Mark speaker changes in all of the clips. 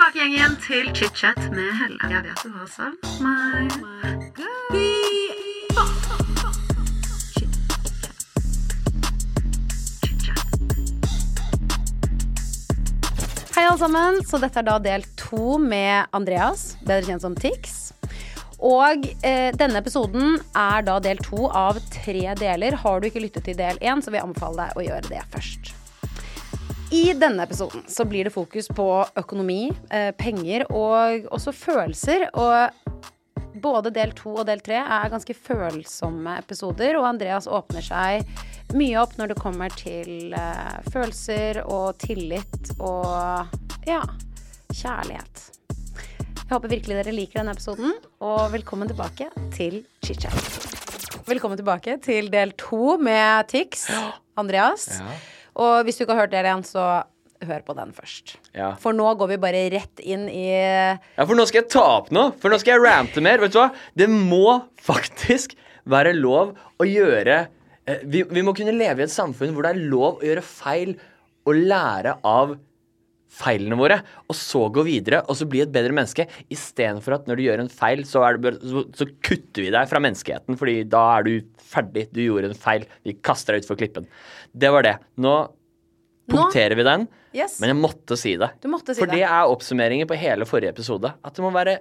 Speaker 1: tilbake igjen, til chit-chat med Helle. Jeg vet du har savn meg.
Speaker 2: Hei, alle sammen. Så dette er da del to med Andreas, bedre kjent som Tix. Og eh, denne episoden er da del to av tre deler. Har du ikke lyttet til del én, så vil jeg anbefale deg å gjøre det først. I denne episoden så blir det fokus på økonomi, eh, penger og også følelser. Og både del to og del tre er ganske følsomme episoder, og Andreas åpner seg mye opp når det kommer til eh, følelser og tillit og ja, kjærlighet. Jeg håper virkelig dere liker denne episoden, og velkommen tilbake til chit-chat. Velkommen tilbake til del to med Tix, Andreas. Og hvis du ikke har hørt det igjen, så hør på den først.
Speaker 3: Ja.
Speaker 2: For nå går vi bare rett inn i
Speaker 3: Ja, for nå skal jeg ta opp noe. For nå skal jeg rante mer. Vet du hva? Det må faktisk være lov å gjøre eh, vi, vi må kunne leve i et samfunn hvor det er lov å gjøre feil og lære av feilene våre, og så gå videre og så bli et bedre menneske, istedenfor at når du gjør en feil, så, er det så, så kutter vi deg fra menneskeheten, fordi da er du ferdig. Du gjorde en feil. Vi kaster deg utfor klippen. Det var det. Nå punkterer vi den,
Speaker 2: Yes.
Speaker 3: men jeg måtte si det.
Speaker 2: Du måtte si
Speaker 3: For
Speaker 2: det.
Speaker 3: det er oppsummeringen på hele forrige episode. At det må være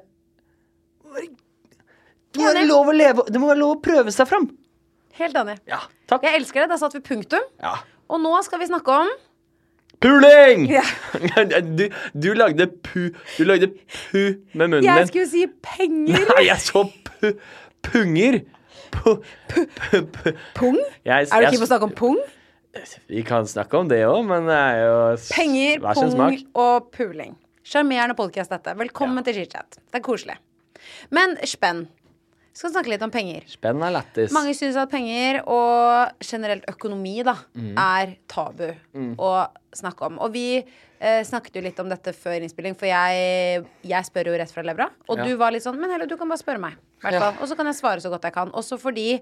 Speaker 3: Det må være lov å leve Det må være lov å prøve seg fram.
Speaker 2: Helt enig.
Speaker 3: Ja, takk.
Speaker 2: Jeg elsker det. Da satte vi punktum.
Speaker 3: Ja.
Speaker 2: Og nå skal vi snakke om
Speaker 3: Puling!
Speaker 2: Ja.
Speaker 3: Du, du lagde pu Du lagde pu med munnen
Speaker 2: Jeg skulle si penger.
Speaker 3: Nei, jeg så pu, punger. Pu, pu, pu.
Speaker 2: Pung?
Speaker 3: Jeg,
Speaker 2: Er du keen på å snakke om pung?
Speaker 3: Vi kan snakke om det òg, men det er jo
Speaker 2: Penger, pung
Speaker 3: smak.
Speaker 2: og puling. Sjarmerende podkast, dette. Velkommen til chit-chat. Det er koselig. Men spenn. Vi skal snakke litt om penger.
Speaker 3: Spenn er lættis.
Speaker 2: Mange syns at penger og generelt økonomi da,
Speaker 3: Mm.
Speaker 2: er tabu å snakke om. Og vi eh, snakket jo litt om dette før innspilling, for jeg, jeg spør jo rett fra levra. Og
Speaker 3: Ja.
Speaker 2: du var litt sånn Men heller, du kan bare spørre meg.
Speaker 3: Ja.
Speaker 2: Og så kan jeg svare så godt jeg kan. Også fordi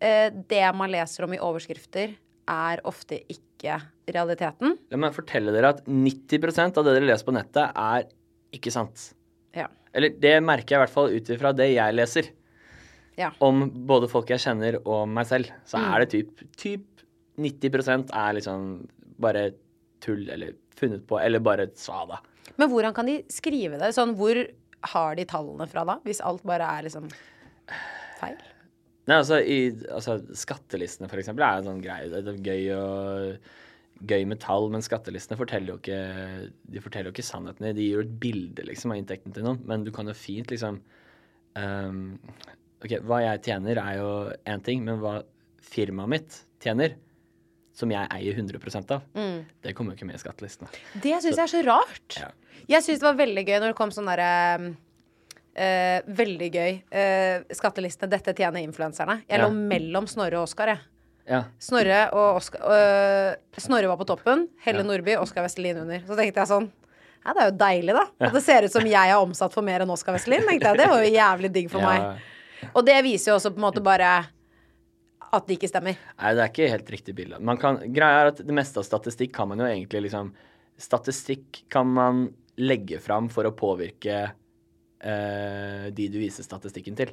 Speaker 2: eh, det man leser om i overskrifter, er ofte ikke realiteten.
Speaker 3: La meg fortelle dere at 90% av det dere leser på nettet, er ikke sant.
Speaker 2: Ja.
Speaker 3: Eller det merker jeg i hvert fall ut ifra det jeg leser.
Speaker 2: Ja.
Speaker 3: Om både folk jeg kjenner og meg selv. Så
Speaker 2: Mm.
Speaker 3: er det typ, typ 90% er liksom bare tull eller funnet på, eller bare svada.
Speaker 2: Men hvordan kan de skrive det? Sånn, hvor har de tallene fra da? Hvis alt bare er liksom feil?
Speaker 3: Nei, altså, i, altså Skattelistene, for eksempel, er en sånn greie. Det er gøy, og, gøy med tall, men skattelistene forteller jo ikke De forteller jo ikke sannheten. De gir jo et bilde liksom, av inntekten til noen, men du kan jo fint liksom ehm, Ok, hva jeg tjener, er jo én ting, men hva firmaet mitt tjener, som jeg eier 100% av, det kommer jo ikke med i skattelistene.
Speaker 2: Det syns jeg er så rart.
Speaker 3: Ja.
Speaker 2: Jeg syns det var veldig gøy når det kom sånn derre Uh, Veldig gøy. Uh, skattelistene 'Dette tjener influenserne'. Jeg
Speaker 3: Ja.
Speaker 2: lå mellom Snorre og Oskar, jeg.
Speaker 3: Ja.
Speaker 2: Snorre og Oskar uh, Snorre var på toppen. Helle
Speaker 3: Ja.
Speaker 2: Nordby, Oskar Vestelin under. Så tenkte jeg sånn Ja, det er jo deilig, da. At det ser ut som jeg er omsatt for mer enn Oskar Vestelin. Tenkte jeg. Det var jo jævlig digg for
Speaker 3: Ja.
Speaker 2: meg. Og det viser jo også på en måte bare at det ikke stemmer.
Speaker 3: Nei, det er ikke helt riktig bilde. Greia er at det meste av statistikk kan man jo egentlig liksom Statistikk kan man legge fram for å påvirke eh, de du viser statistikken til.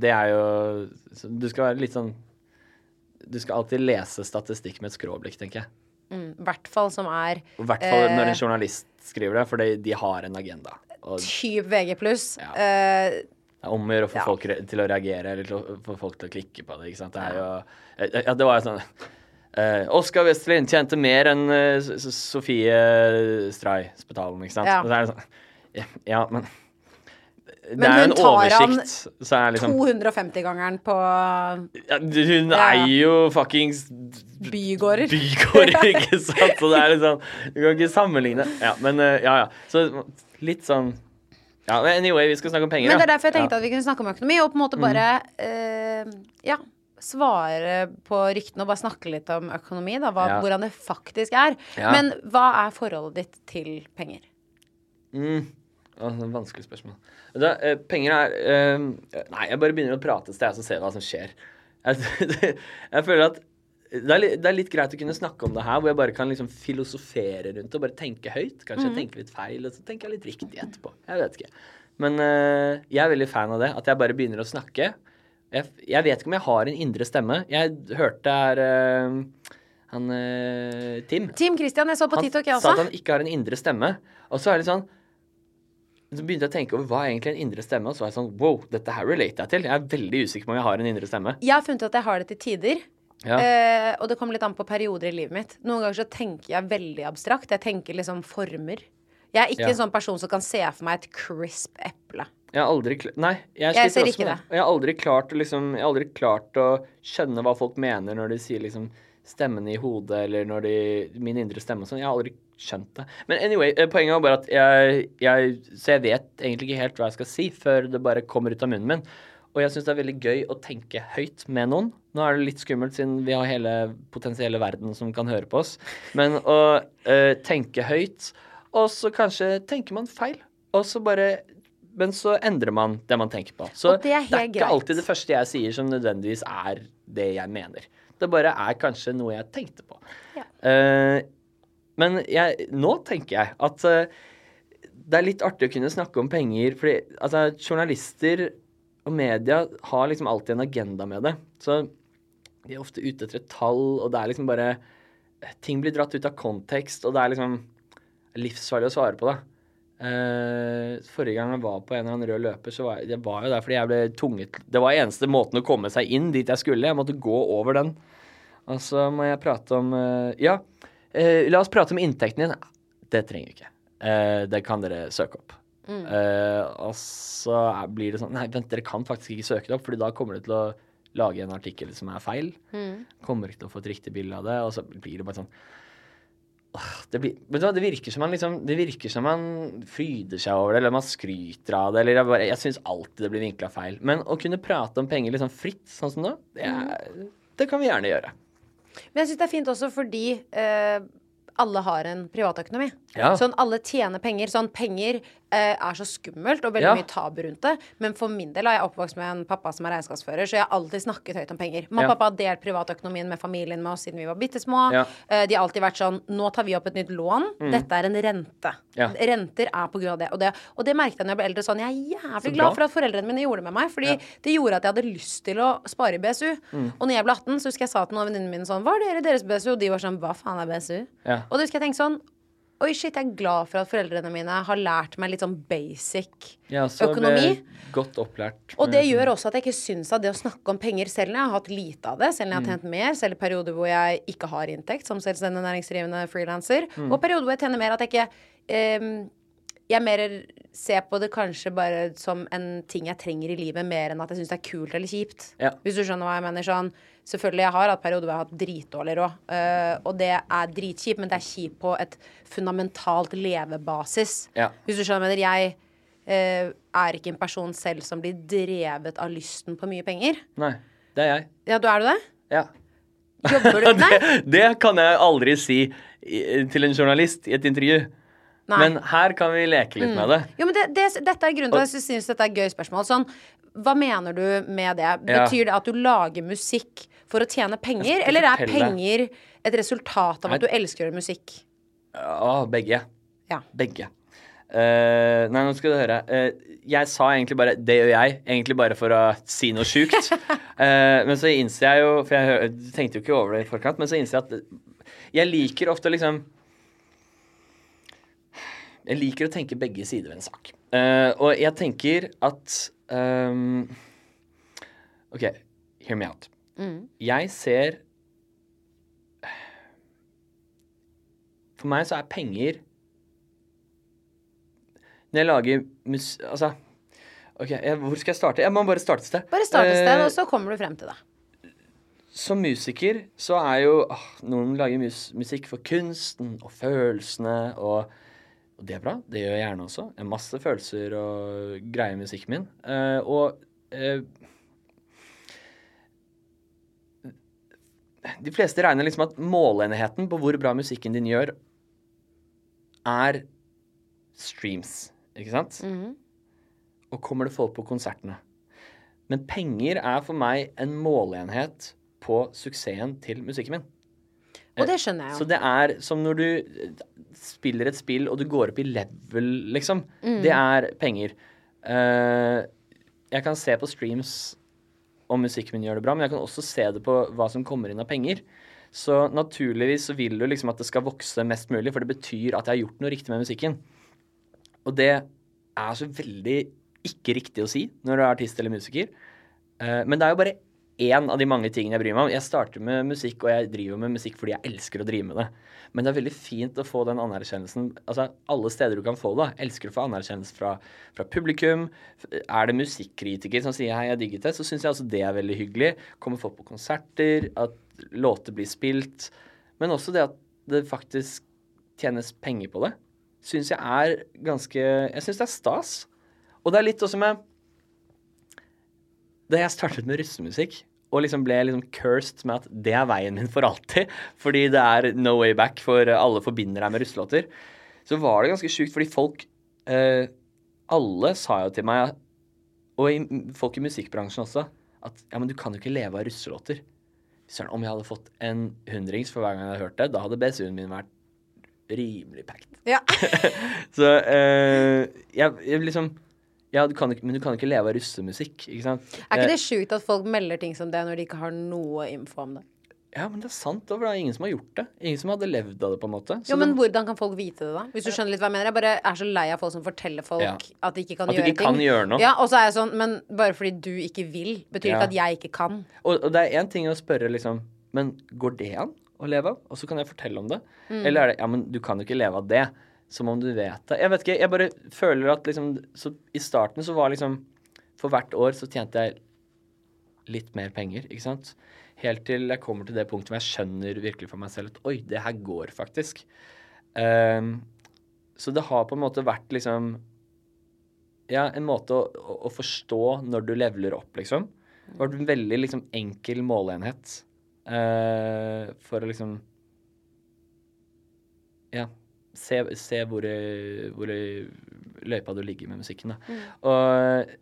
Speaker 3: det er jo Du skal være litt sånn Du skal alltid lese statistikk med et skråblikk, tenker jeg.
Speaker 2: I hvert fall som er
Speaker 3: I hvert fall når
Speaker 2: Eh.
Speaker 3: en journalist skriver det, for de, de har en agenda. Og
Speaker 2: typ VG.
Speaker 3: Ja.
Speaker 2: Eh,
Speaker 3: er om å gjøre å få
Speaker 2: Ja.
Speaker 3: folk til å reagere, eller til å få folk til å klikke på det. ikke sant? Det er jo eh, Ja, det var jo sånn Uh, Oskar Westlin tjente mer enn eh, S- Sofie Stray Spetalen, ikke sant?
Speaker 2: Ja.
Speaker 3: Det sånn ja, Ja, men Det
Speaker 2: Men
Speaker 3: er jo en
Speaker 2: tar han
Speaker 3: hun tar er liksom
Speaker 2: 250-gangeren på
Speaker 3: ja, Hun
Speaker 2: Ja, ja.
Speaker 3: er jo fuckings
Speaker 2: bygårder.
Speaker 3: bygårder, ikke sant? Så det er sånn Du kan ikke sammenligne. Ja, men eh, ja, ja. Så litt sånn Ja, anyway, vi skal snakke om penger,
Speaker 2: Men det er derfor jeg tenkte at vi kunne snakke om økonomi, og på en måte bare eh, Ja. Svare på ryktene og bare snakke litt om økonomi, da. Hva,
Speaker 3: Ja.
Speaker 2: Hvordan det faktisk er.
Speaker 3: Ja.
Speaker 2: Men hva er forholdet ditt til penger?
Speaker 3: Mm. Å, det et vanskelig spørsmål. Da, eh, penger er eh, Nei, jeg bare begynner å prate et sted, så ser jeg hva som skjer. Jeg, jeg føler at det er, litt, det er litt greit å kunne snakke om det her, hvor jeg bare kan liksom filosofere rundt det og bare tenke høyt. Kanskje jeg tenker litt feil, og så tenker jeg litt riktig etterpå. Jeg vet ikke. Men eh, jeg er veldig fan av det. At jeg bare begynner å snakke. Jeg, jeg vet ikke om jeg har en indre stemme. Jeg hørte her eh, han Tim. Tim.
Speaker 2: Team Christian, jeg så på TikTok, jeg
Speaker 3: sa at han ikke har en indre stemme. Og så er det sånn Så begynte jeg å tenke over hva er egentlig en indre stemme, og så var jeg sånn Wow, dette her relater jeg til. Jeg er veldig usikker på om jeg har en indre stemme.
Speaker 2: Jeg har funnet at jeg har det til tider.
Speaker 3: Ja.
Speaker 2: Eh, og det kommer litt an på perioder i livet mitt. Noen ganger så tenker jeg veldig abstrakt. Jeg tenker liksom former. Jeg er ikke
Speaker 3: Ja.
Speaker 2: en sånn person som kan se for meg et crisp eple.
Speaker 3: Jeg har aldri Nei, jeg,
Speaker 2: Jeg ser ikke
Speaker 3: med
Speaker 2: det.
Speaker 3: Jeg har aldri klart liksom Jeg har aldri klart å skjønne hva folk mener når de sier liksom stemmene i hodet, eller når de Min indre stemme og sånn. Jeg har aldri skjønt det. Men anyway, eh, poenget var bare at jeg, jeg Så jeg vet egentlig ikke helt hva jeg skal si før det bare kommer ut av munnen min. Og jeg syns det er veldig gøy å tenke høyt med noen. Nå er det litt skummelt siden vi har hele potensielle verden som kan høre på oss. Men å eh, tenke høyt, og så kanskje tenker man feil. Og så bare Men så endrer man det man tenker på. Så
Speaker 2: Og det er
Speaker 3: ikke
Speaker 2: greit.
Speaker 3: alltid det første jeg sier som nødvendigvis er det jeg mener. Det bare er kanskje noe jeg tenkte på.
Speaker 2: Ja.
Speaker 3: Eh, men jeg, nå tenker jeg at uh, det er litt artig å kunne snakke om penger, fordi altså, journalister og media har liksom alltid en agenda med det. Så de er ofte ute etter et tall, og det er liksom bare Ting blir dratt ut av kontekst, og det er liksom livsfarlig å svare på det. Uh, forrige gang jeg var på en eller annen rød løper, så var jeg, det var jo der fordi jeg ble tunget Det var eneste måten å komme seg inn dit jeg skulle. Jeg måtte gå over den. Og så må jeg prate om uh, Ja, eh, la oss prate om inntekten din. Det trenger vi ikke. Uh, det kan dere søke opp. Eh, og så blir det sånn Nei, vent, dere kan faktisk ikke søke det opp, Fordi da kommer du til å lage en artikkel som er feil. Kommer ikke til å få et riktig bilde av det, og så blir det bare sånn det, blir, det virker som man liksom Det virker som man fryder seg over det, eller man skryter av det, eller jeg, bare- jeg syns alltid det blir vinkla feil. Men å kunne prate om penger liksom fritt, sånn som nå, det, er, det kan vi gjerne gjøre.
Speaker 2: Men jeg syns det er fint også fordi eh, alle har en privatøkonomi.
Speaker 3: Ja.
Speaker 2: Sånn alle tjener penger. Sånn penger eh, er så skummelt og veldig
Speaker 3: Ja.
Speaker 2: mye tabu rundt det. Men for min del er jeg oppvokst med en pappa som er regnskapsfører, så jeg har alltid snakket høyt om penger. Mamma og
Speaker 3: Ja.
Speaker 2: pappa har delt privatøkonomien med familien med oss siden vi var bitte små. Eh, de har alltid vært sånn Nå tar vi opp et nytt lån. Dette er en rente.
Speaker 3: Mm.
Speaker 2: Renter er på grunn av det. Og, det. og det merket jeg når jeg ble eldre. Sånn, jeg er jævlig glad for at foreldrene mine gjorde det med meg. Fordi det gjorde at jeg hadde lyst til å spare i BSU.
Speaker 3: Mm.
Speaker 2: Og når jeg ble 18, så husker jeg sa til noen av venninnene mine sånn Hva er dere i deres BSU? Og de var sånn Hva faen er BSU? Og da husker jeg tenkte sånn Oi, shit, jeg er glad for at foreldrene mine har lært meg litt sånn basic
Speaker 3: ja, så
Speaker 2: økonomi.
Speaker 3: godt opplært.
Speaker 2: Og det gjør også at jeg ikke syns at det å snakke om penger, selv når jeg har hatt lite av det, selv når jeg har tjent mer, selv i perioder hvor jeg ikke har inntekt som selvstendig næringsdrivende frilanser, og perioder hvor jeg tjener mer, at jeg ikke em, jeg mer ser på det kanskje bare som en ting jeg trenger i livet, mer enn at jeg syns det er kult eller kjipt.
Speaker 3: Ja.
Speaker 2: Hvis du skjønner hva jeg mener. Sånn, selvfølgelig, jeg har hatt perioder hvor jeg har hatt dritdårlig råd, Uh, og det er dritkjipt, men det er kjipt på et fundamentalt levebasis.
Speaker 3: Ja.
Speaker 2: Hvis du skjønner hva jeg mener. Jeg uh, er ikke en person selv som blir drevet av lysten på mye penger.
Speaker 3: Nei, det er jeg.
Speaker 2: Ja, du er du det?
Speaker 3: Ja.
Speaker 2: Jobber du Nei.
Speaker 3: det, det kan jeg aldri si til en journalist i et intervju.
Speaker 2: Nei.
Speaker 3: Men her kan vi leke litt med det.
Speaker 2: Jo, men det, det, dette er grunnen til at jeg syns dette er et gøy spørsmål. Sånn, hva mener du med det?
Speaker 3: Ja.
Speaker 2: Betyr det at du lager musikk for å tjene penger, eller er penger et resultat av at du elsker å gjøre musikk?
Speaker 3: Å, begge.
Speaker 2: Ja.
Speaker 3: Begge. Uh, nei, nå skal du høre. Uh, jeg sa egentlig bare 'det gjør jeg', egentlig bare for å si noe sjukt. uh, men så innser jeg jo, for jeg tenkte jo ikke over det i forkant, men så innser jeg at jeg liker ofte liksom Jeg liker å tenke begge sider ved en sak. Uh, og jeg tenker at um, OK, hear me out. Jeg ser For meg så er penger Når jeg lager mus... Altså OK, jeg, hvor skal jeg starte? Jeg må bare starte et sted.
Speaker 2: Bare starte et sted,
Speaker 3: uh,
Speaker 2: og så kommer du frem til det.
Speaker 3: som musiker så er jo åh, Noen lager mus musikk for kunsten og følelsene, og, og det er bra. Det gjør jeg gjerne også. Jeg har masse følelser og greier i musikken min. Uh, og uh, De fleste regner liksom at målenheten på hvor bra musikken din gjør, er streams, ikke sant? Og kommer det folk på konsertene? Men penger er for meg en måleenhet på suksessen til musikken min.
Speaker 2: Og det skjønner jeg
Speaker 3: Så det er som når du spiller et spill og du går opp i level, liksom. Det er penger. Uh, jeg kan se på streams om musikken min gjør det bra, men jeg kan også se det på hva som kommer inn av penger. Så naturligvis så vil du liksom at det skal vokse mest mulig, for det betyr at jeg har gjort noe riktig med musikken. Og det er så veldig ikke riktig å si når du er artist eller musiker. Eh, men det er jo bare én av de mange tingene jeg bryr meg om. Jeg starter med musikk, og jeg driver med musikk fordi jeg elsker å drive med det. Men det er veldig fint å få den anerkjennelsen altså alle steder du kan få det. Elsker å få anerkjennelse fra, fra publikum. Er det musikkkritiker som sier 'hei, jeg digget det', så syns jeg også det er veldig hyggelig. Kommer folk på konserter, at låter blir spilt. Men også det at det faktisk tjenes penger på det, syns jeg er ganske Jeg syns det er stas. Og det er litt også med Da jeg startet med russemusikk og liksom ble liksom cursed med at det er veien min for alltid, fordi det er no way back, for alle forbinder deg med russelåter, så var det ganske sjukt, fordi folk eh, Alle sa jo til meg, og i, folk i musikkbransjen også, at ja, men du kan jo ikke leve av russelåter. Søren, om jeg hadde fått en hundrings for hver gang jeg hadde hørt det, da hadde BSU-en min vært rimelig packed.
Speaker 2: Ja.
Speaker 3: Så eh, jeg, jeg liksom Ja, du kan men du kan ikke leve av russemusikk, ikke sant?
Speaker 2: Er ikke
Speaker 3: Eh,
Speaker 2: det sjukt at folk melder ting som det når de ikke har noe info om det?
Speaker 3: Ja, men det er sant, for det er ingen som har gjort det. Ingen som hadde levd av det, på en måte. Så
Speaker 2: Jo, men hvordan kan folk vite det, da? Hvis du skjønner litt hva jeg mener. Jeg bare er så lei av folk som forteller folk
Speaker 3: Ja.
Speaker 2: at de ikke kan
Speaker 3: At de
Speaker 2: gjøre
Speaker 3: ikke kan gjøre noe.
Speaker 2: Ja, og så er jeg sånn, men bare fordi du ikke vil, betyr
Speaker 3: Ja.
Speaker 2: ikke at jeg ikke kan.
Speaker 3: Og, og det er én ting å spørre liksom Men går det an å leve av? Og så kan jeg fortelle om det.
Speaker 2: Mm.
Speaker 3: Eller er det Ja, men du kan jo ikke leve av det. Som om du vet det. Jeg vet ikke, jeg bare føler at liksom Så i starten så var liksom For hvert år så tjente jeg litt mer penger, ikke sant? Helt til jeg kommer til det punktet hvor jeg skjønner virkelig for meg selv at oi, det her går faktisk. Um, så det har på en måte vært liksom Ja, en måte å, å, forstå når du leveler opp, liksom. Det har vært en veldig liksom enkel måleenhet uh, for å liksom Ja. Se, se hvor, hvor i løypa du ligger med musikken, da. Og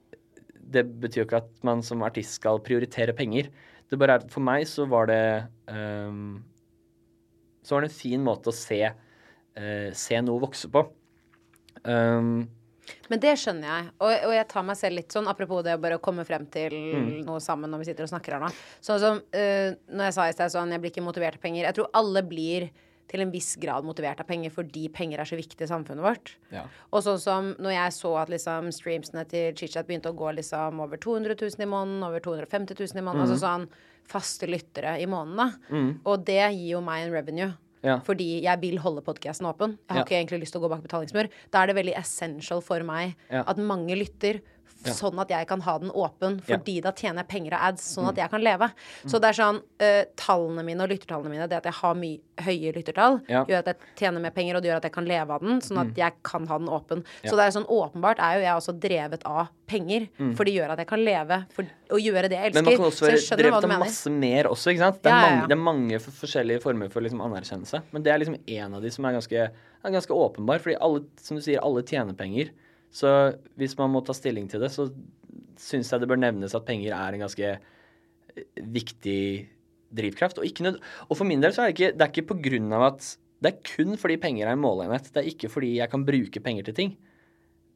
Speaker 3: det betyr jo ikke at man som artist skal prioritere penger. Det bare er, For meg så var det um, Så var det en fin måte å se, uh, se noe vokse på. Um,
Speaker 2: Men det skjønner jeg. Og, og jeg tar meg selv litt sånn, apropos det å bare komme frem til
Speaker 3: Mm.
Speaker 2: noe sammen når vi sitter og snakker her nå. Sånn som uh, når jeg sa i sted sånn, jeg blir ikke motivert av penger. Jeg tror alle blir til en viss grad motivert av penger fordi penger er så viktig i samfunnet vårt.
Speaker 3: Ja.
Speaker 2: Og sånn som når jeg så at liksom streamsene til ChitChat begynte å gå liksom over 200 000 i måneden, over 250 000 i måneden, altså sånn faste lyttere i måneden, mm. Og det gir jo meg en revenue.
Speaker 3: Ja.
Speaker 2: fordi jeg vil holde podkasten åpen. Jeg har
Speaker 3: Ja.
Speaker 2: ikke egentlig lyst til å gå bak betalingsmur. Da er det veldig essential for meg at mange lytter. F- Sånn at jeg kan ha den åpen,
Speaker 3: Ja.
Speaker 2: fordi da tjener jeg penger av ads. Sånn at jeg kan leve. Så det er sånn uh, Tallene mine og lyttertallene mine, det at jeg har mye høye lyttertall,
Speaker 3: Ja.
Speaker 2: gjør at jeg tjener mer penger, og det gjør at jeg kan leve av den. Sånn
Speaker 3: Mm.
Speaker 2: at jeg kan ha den åpen. Så det er sånn åpenbart er jo jeg også drevet av penger. For det gjør at jeg kan leve for og gjøre det jeg elsker.
Speaker 3: Mm. Men man kan også være drevet av masse mer også, ikke sant? Det er,
Speaker 2: Ja, ja, ja.
Speaker 3: mange, det er mange forskjellige former for liksom anerkjennelse. Men det er liksom en av de som er ganske, er ganske åpenbar. Fordi alle, som du sier, alle tjener penger. Så hvis man må ta stilling til det, så syns jeg det bør nevnes at penger er en ganske eh, viktig drivkraft. Og, ikke og for min del så er det ikke, det er ikke på grunn av at Det er kun fordi penger er en måleenhet. Det er ikke fordi jeg kan bruke penger til ting.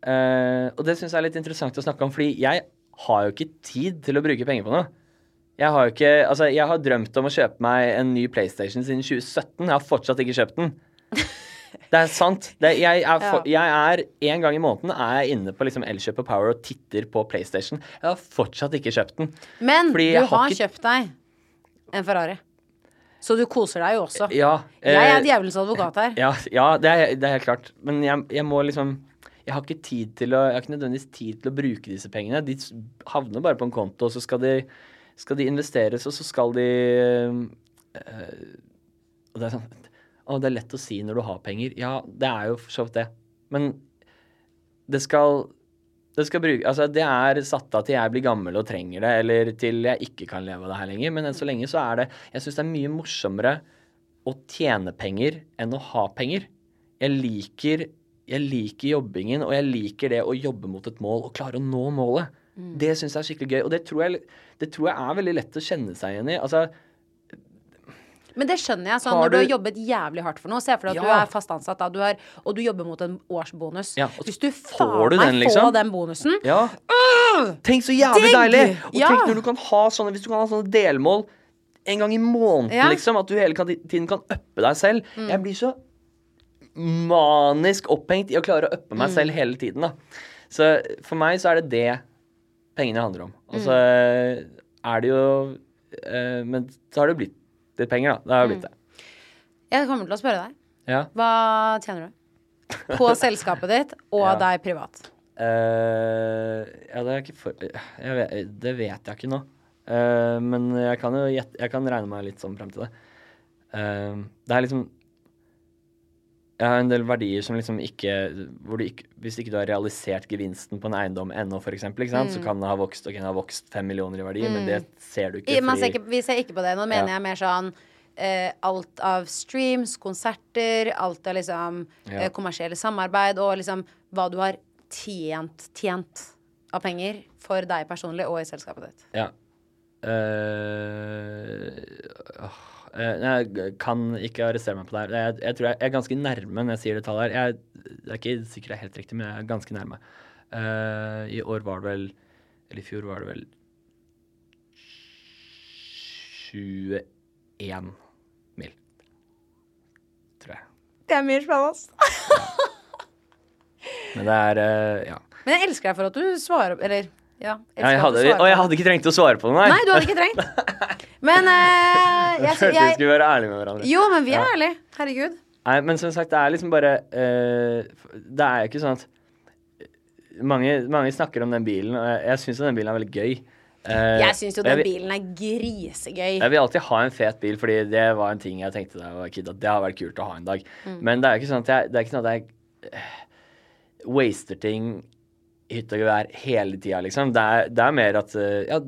Speaker 3: Uh, og det syns jeg er litt interessant å snakke om, fordi jeg har jo ikke tid til å bruke penger på noe. Jeg har jo ikke Altså, jeg har drømt om å kjøpe meg en ny PlayStation siden 2017. Jeg har fortsatt ikke kjøpt den. Det er sant. Det, jeg, er for, jeg er En gang i måneden er jeg inne på liksom Elkjøp og Power og titter på PlayStation. Jeg har fortsatt ikke kjøpt den.
Speaker 2: Men du
Speaker 3: har
Speaker 2: har kjøpt deg en Ferrari. Så du koser deg jo også.
Speaker 3: Ja.
Speaker 2: Jeg
Speaker 3: eh,
Speaker 2: er djevelens advokat her.
Speaker 3: Ja, ja det, er, det er helt klart. Men jeg, jeg må liksom Jeg har ikke tid til å Jeg har ikke nødvendigvis tid til å bruke disse pengene. De havner bare på en konto, og så skal de, skal de investeres, og så skal de øh, Og det er sånn Å, det er lett å si når du har penger. Ja, det er jo for så vidt det. Men det skal det skal bruke, altså det er satt av til jeg blir gammel og trenger det, eller til jeg ikke kan leve av det her lenger. Men enn så lenge så er det Jeg syns det er mye morsommere å tjene penger enn å ha penger. Jeg liker, jeg liker jobbingen, og jeg liker det å jobbe mot et mål og klare å nå målet. Det syns jeg er skikkelig gøy, og det tror, jeg, det tror jeg er veldig lett å kjenne seg igjen i. Altså,
Speaker 2: Men det skjønner jeg. Sånn,
Speaker 3: Har
Speaker 2: når du har jobbet jævlig hardt for noe, se for deg at du er fast ansatt, da, du har, og du jobber mot en årsbonus.
Speaker 3: Ja,
Speaker 2: Hvis du
Speaker 3: får
Speaker 2: faen
Speaker 3: du
Speaker 2: meg
Speaker 3: den, liksom.
Speaker 2: får den bonusen
Speaker 3: Ja. Tenk så jævlig
Speaker 2: Digg!
Speaker 3: deilig! Og
Speaker 2: Ja.
Speaker 3: tenk når du kan ha sånne Hvis du kan ha sånne delmål en gang i måneden,
Speaker 2: Ja. Mm.
Speaker 3: liksom. At du hele tiden kan uppe deg selv. Jeg blir så manisk opphengt i å klare å uppe
Speaker 2: Mm.
Speaker 3: meg selv hele tiden, da. Så for meg så er det det pengene handler om. Og så
Speaker 2: Mm.
Speaker 3: er det jo eh, Men så har det blitt litt penger, da. Det har
Speaker 2: jo
Speaker 3: blitt det.
Speaker 2: Jeg kommer til å spørre deg.
Speaker 3: Ja.
Speaker 2: Hva tjener du? På selskapet ditt og
Speaker 3: Ja.
Speaker 2: deg privat.
Speaker 3: Eh, ja, det er ikke for jeg vet, Det vet jeg ikke nå. Eh, men jeg kan jo gjette Jeg kan regne meg litt sånn frem til det. Eh, det er liksom Jeg har en del verdier som liksom ikke hvor du ikke Hvis ikke du har realisert gevinsten på en eiendom ennå, for eksempel, så kan det ha vokst, ok, den har vokst fem millioner i verdi, men det ser du ikke.
Speaker 2: I, ser ikke, vi ser ikke på det. Nå mener jeg mer sånn eh, alt av streams, konserter, alt av liksom
Speaker 3: Ja.
Speaker 2: eh, kommersielle samarbeid og liksom hva du har tjent, tjent av penger for deg personlig og i selskapet ditt.
Speaker 3: Ja. Uh, eh, jeg kan ikke arrestere meg på det her. Jeg, jeg tror jeg, jeg er ganske nærme når jeg sier det tallet her. Jeg, det er ikke sikkert det er helt riktig, men jeg er ganske nærme. Uh, I år var det vel Eller i fjor var det vel 21 mil. Tror jeg.
Speaker 2: Det er mye spennende.
Speaker 3: Men det er uh, Ja.
Speaker 2: Men jeg elsker deg for at du svarer Eller ja.
Speaker 3: ja jeg hadde,
Speaker 2: du svarer
Speaker 3: og jeg hadde ikke trengt å svare på det, nei.
Speaker 2: Nei, du hadde ikke trengt. Men eh, jeg,
Speaker 3: følte vi skulle være ærlige med hverandre.
Speaker 2: Jo, men vi er ærlige. Herregud.
Speaker 3: Nei, men som sagt, det er liksom bare eh, Det er jo ikke sånn at mange, mange snakker om den bilen, og jeg, jeg syns den bilen er veldig gøy. Eh,
Speaker 2: Jeg syns jo den
Speaker 3: vil-
Speaker 2: bilen er grisegøy.
Speaker 3: Jeg vil alltid ha en fet bil, fordi det var en ting jeg tenkte da jeg var kid, at det har vært kult å ha en dag.
Speaker 2: Mm.
Speaker 3: Men det er jo ikke sånn at jeg, det er ikke sånn at jeg uh, waster ting i hytte og gevær hele tida, liksom. Det er, det er mer at uh, ja,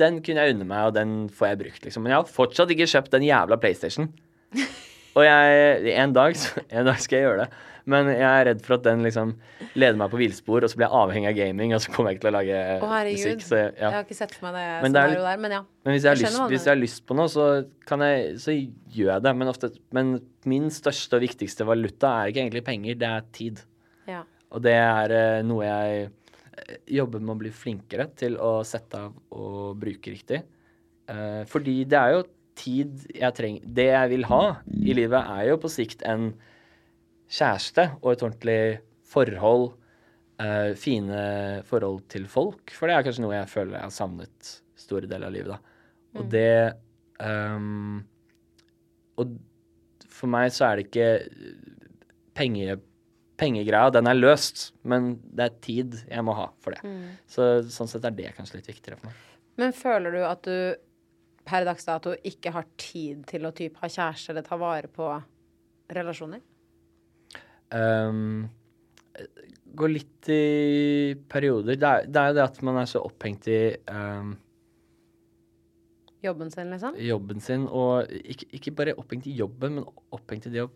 Speaker 3: den kunne jeg unne meg, og den får jeg brukt, liksom. Men jeg har fortsatt ikke kjøpt den jævla PlayStation. Og jeg En dag, en dag skal jeg gjøre det. Men jeg er redd for at den liksom leder meg på villspor, og så blir jeg avhengig av gaming, og så kommer jeg ikke til å lage
Speaker 2: Å,
Speaker 3: musikk. Så,
Speaker 2: Jeg har ikke sett for meg det
Speaker 3: Men er
Speaker 2: scenarioet der, men ja.
Speaker 3: Men hvis jeg,
Speaker 2: Jeg
Speaker 3: lyst, hvis jeg har lyst på noe, så, kan jeg, så gjør jeg det. Men, ofte, men min største og viktigste valuta er ikke egentlig penger, det er tid.
Speaker 2: ja.
Speaker 3: Og det er eh, noe jeg jobber med å bli flinkere til å sette av og bruke riktig. Eh, fordi det er jo tid jeg trenger Det jeg vil ha i livet, er jo på sikt en kjæreste og et ordentlig forhold. eh, fine forhold til folk. For det er kanskje noe jeg føler jeg har savnet store deler av livet. da. Og det um, Og for meg så er det ikke penge, Pengegreia, den er løst, men det er tid jeg må ha for det. Så sånn sett er det kanskje litt viktigere for meg.
Speaker 2: Men føler du at du per dags dato ikke har tid til å typ ha kjæreste eller ta vare på relasjoner?
Speaker 3: Um, går litt i perioder. Det er, det er jo det at man er så opphengt i um,
Speaker 2: Jobben sin, liksom?
Speaker 3: jobben sin, og ikke, ikke bare opphengt i jobben, men opphengt i det å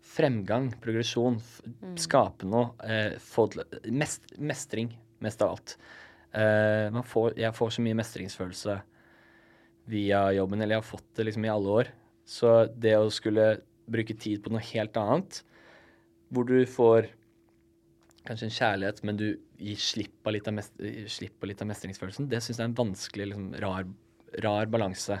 Speaker 3: Fremgang, progresjon, mm. skape noe, eh, få til mest, Mestring, mest av alt. Eh, man får, jeg får så mye mestringsfølelse via jobben, eller jeg har fått det liksom i alle år. Så det å skulle bruke tid på noe helt annet, hvor du får kanskje en kjærlighet, men du gir slipp på litt av, mest, litt av mestringsfølelsen, det syns jeg er en vanskelig, liksom, rar, rar balanse.